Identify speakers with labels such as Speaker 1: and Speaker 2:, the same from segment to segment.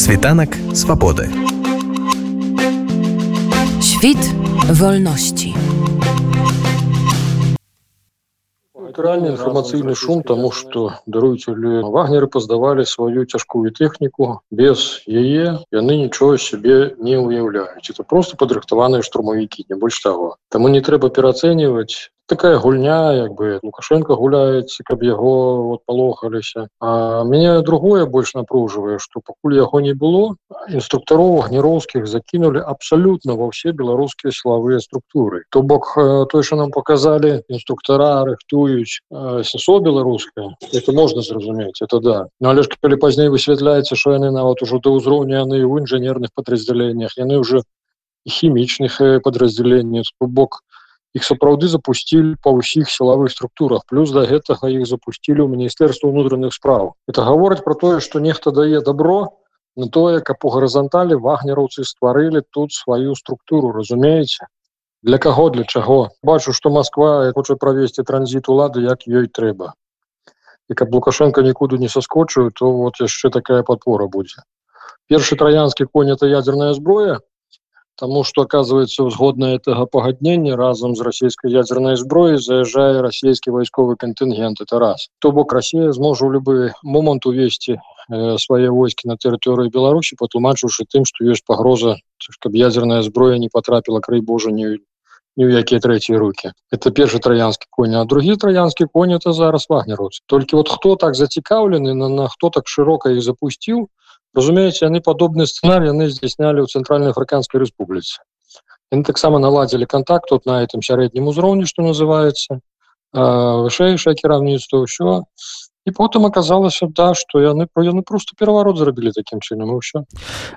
Speaker 1: Світанак свабоды.
Speaker 2: Świt wolności.
Speaker 3: Рэальны інфармацыйны шум таму што даруйцелі вагнеры паздавалі сваю цяжкую тэхніку без яе яны нічого сябе не ўяўляюць это просто падрыхтаваныя штурмавікі не больш таго Таму не трэба перацэньваць такая гульня як бы лукашенко гуляецца каб яго вот палохаліся. Мяне другое больш напружвае что пакуль яго не было інструктаров гнероўскіх закінули абсалютна ва ўсе беларускія сілавыя структуры. То бок той что нам показалі інструктара рыхтуюць сесо беларуская это можна зразумець это да. Но але ж калі пазней высвятляецца что яны нават ужо да ўзроўня яны ў інжынерных подраздзяленнях яны уже хімічных подраздзяленняў бок у іх сапраўды запусцілі па ўсіх сілавых структурах плюс да гэтага іх запусцілі ў міністэрства ўнутраных справ. Это гаворыць про тое что нехта дае добро на тое каб у гарызанталі вагнераўцы стварылі тут сваю структуру разумееце? Для каго для чаго? Бачу что москва хоча правесці транзит улады як ёй трэба. І каб лукашенко нікуды не соскочыў то вот яшчэ такая подпора будзе. Першы троянскі конь это ядерная зброя Таму что оказывается узгодна этого пагаднення разом з расійскай ядерной зброі заязджае расійскі вайсковы контынгент это раз то бок Россия зможа у любы момант увесці э, свае войскі на тэрыторыю Беларусі патлумачыўшы тым что ёсць пагроза каб ядерная зброя не потрапіла край Божа не ні ў якія трэція руки. Это першы троянскі конь. А другі троянскі конь это зараз вагнеруц толькі вот хто так зацікаўлены на, на хто так шырока іх запусціў разумееце яны падобны сцэнар яны здзяйснялі ў цэнтральной афрыканскай рэспубліцы яны таксама наладзілі контакт тут на этом сярэднім узроўні што называется. Вышэйшае кіраўніцтва ўсё і потым аказалася да што яны про яны просто пераварот зрабілі такім чынам ўсё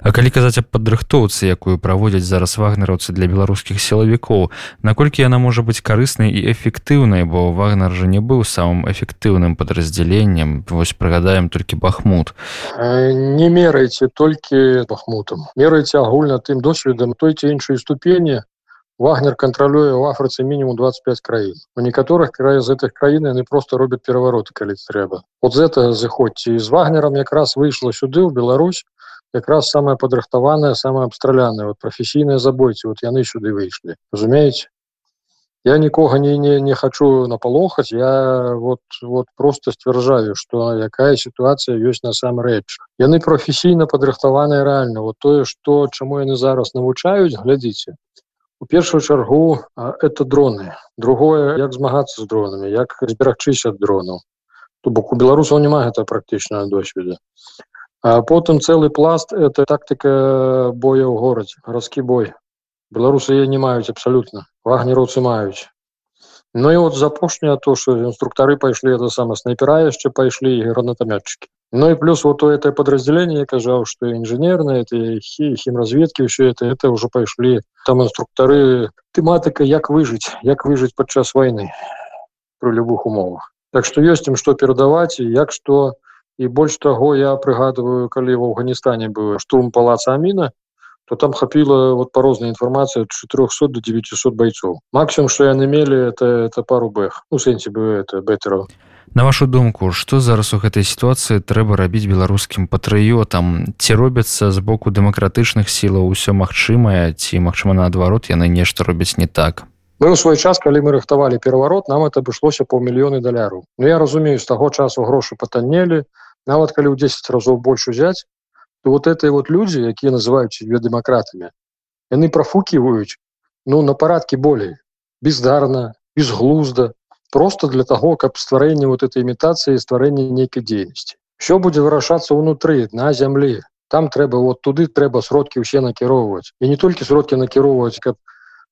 Speaker 4: А калі казаць аб падрыхтоўцы якую праводзяць зараз вагнераўцы для беларускіх сілавікоў наколькі яна можа быць карыснай і эфектыўнай? Бо вагнер жа не быў самым эфектыўным падраздзяленнем. Вось прыгадаем толькі бахмут.
Speaker 3: Не мерайце толькі бахмутам. Мерайце агульна тым досведам той ці іншай ступені Вагнер кантралюе ў Афрыцы мінімум 25 краін. У некаторых крае з гэтых краін яны просто робяць перавароты, калі трэба. От з этого зыходзьце і з вагнерам якраз выйшла сюды ў Беларусь. Якраз самая падрыхтаваная, самая абстраляная вот прафесійныя забойцы вот яны сюды выйшлі. разумееце Я нікога не, не, не хочу напалохаць я вот, вот просто сцвярджаю что якая сітуацыя ёсць насамрэч яны прафесійна падрыхтаваныя рэальна вот тое что чаму яны зараз навучаюць глядзіце у першую чаргу это дроны. Другое як змагацца з дронамі як разберагчыся ад дронаў. То бок у беларусаў няма гэта практычна досведа а потым цэлы пласт это тактыка боя ў горадзе гарадскі бой. Беларусы не маюць абсалютна вагнероўцы маюць. Ну і вот за апошняе то что інструктары пайшлі это сама снайпера яшчэ пайшлі гранатамятчыкі Ну и плюс вот это подразделение я казаў что инженерные это химразведки все это это уже пайшли там инструкторы тематика як выжить як выжить падчас войны при любых умовах. Так что есть им что перадавать и як что. И больше того я прыгадываю калі в афганистане был штурм палаца амина то там хапіла вот по рознай інфармацыі от 400 до 900 бойцов. Максимум что яны мелі это это пару бэх ну сэнсе бы это бэтеров
Speaker 4: На вашу думку што зараз у гэтай сітуацыі трэба рабіць беларускім патрыётам? Ці робяцца з боку дэмакратычных сілаў усё магчымае ці магчыма наадварот яны нешта робяць не так?
Speaker 3: Мы ў свой час калі мы рыхтавалі пераварот нам это абышлося паўмільёны даляру. Ну я разумею з таго часу грошы патаннелі. Нават калі ў 10 разоў больш узяць то вот это вот людзі якія называюць себе дэмакратамі яны профуківаюць ну на парадкі болей. Бездарна безглузда просто для того каб стварэнне вот этой імітацыі стварэння нейкай дзейнасці все будзе вырашацца ўнутры на зямлі там трэба вот туды трэба сродкі ўсе накіроўваць і не толькі сродкі накіроўваць каб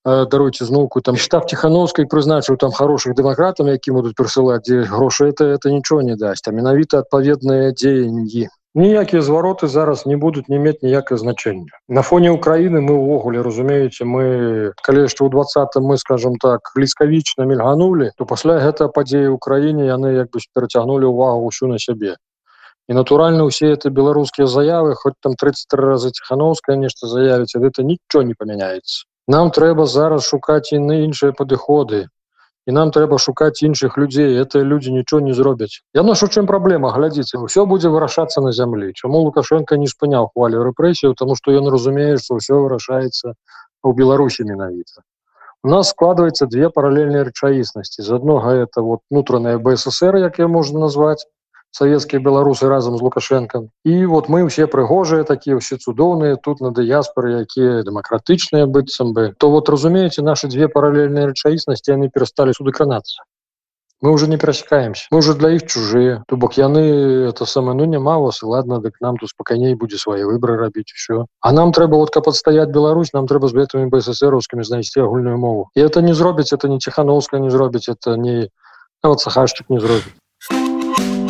Speaker 3: даруйце зноўку там штаб тихохановскай прызначыў там хороших дэмакратам які будуць прысылаць дзе грошы это это нічого не дасць а менавіта адпаведныя дзеянні ніякія звароты зараз не будуць не мець ніякае значэння на фоне Украіны мы ўвогуле разумееце мы калі яшчэ ў двадцатым мы скажем так блізкавічна мільганули то пасля гэта падзеі ўкраіне яны як бы перацягнули увагу ўсю на сябе. І натуральна усе это беларускія заявы хоть там 33 разы ціхановская нешта заявіць это нічого не памяняецца. Нам трэба зараз шукаць і на іншыя падыходы і нам трэба шукаць іншых людзей это людзі нічого не зробяць яно ж у чым праблема глядзіце ўсё будзе вырашацца на зямлі чаму лукашенко не спыняў хвалю рэпрэсію тому что ён разумее што ўсё вырашаецца у беларусі менавіта у нас складваецца две паралельныя рэчаіснасці з аднога это вот нутраная бСр як я можна назваць савецкія беларусы разам з лукашенко і вот мы ўсе прыгожыя такія ўсе цудоўныя тут на дыяспоры якія дэмакратычныя быццам бы. То вот разумееце наши две паралельныя рэчаіснасці яны перасталі суды кранацца мы уже не перасекаемся мы уже для іх чужие. То бок яны это самое ну няма вас ладно дык нам тут спакайней будзе свае выборы рабіць все а нам трэба вот каб адстаять Беларусь нам трэба з гэтымі бСрскімі знайсці агульную мову. І это не зробіць это не ціхановска не зробіць это не вот сахарчик не зробіць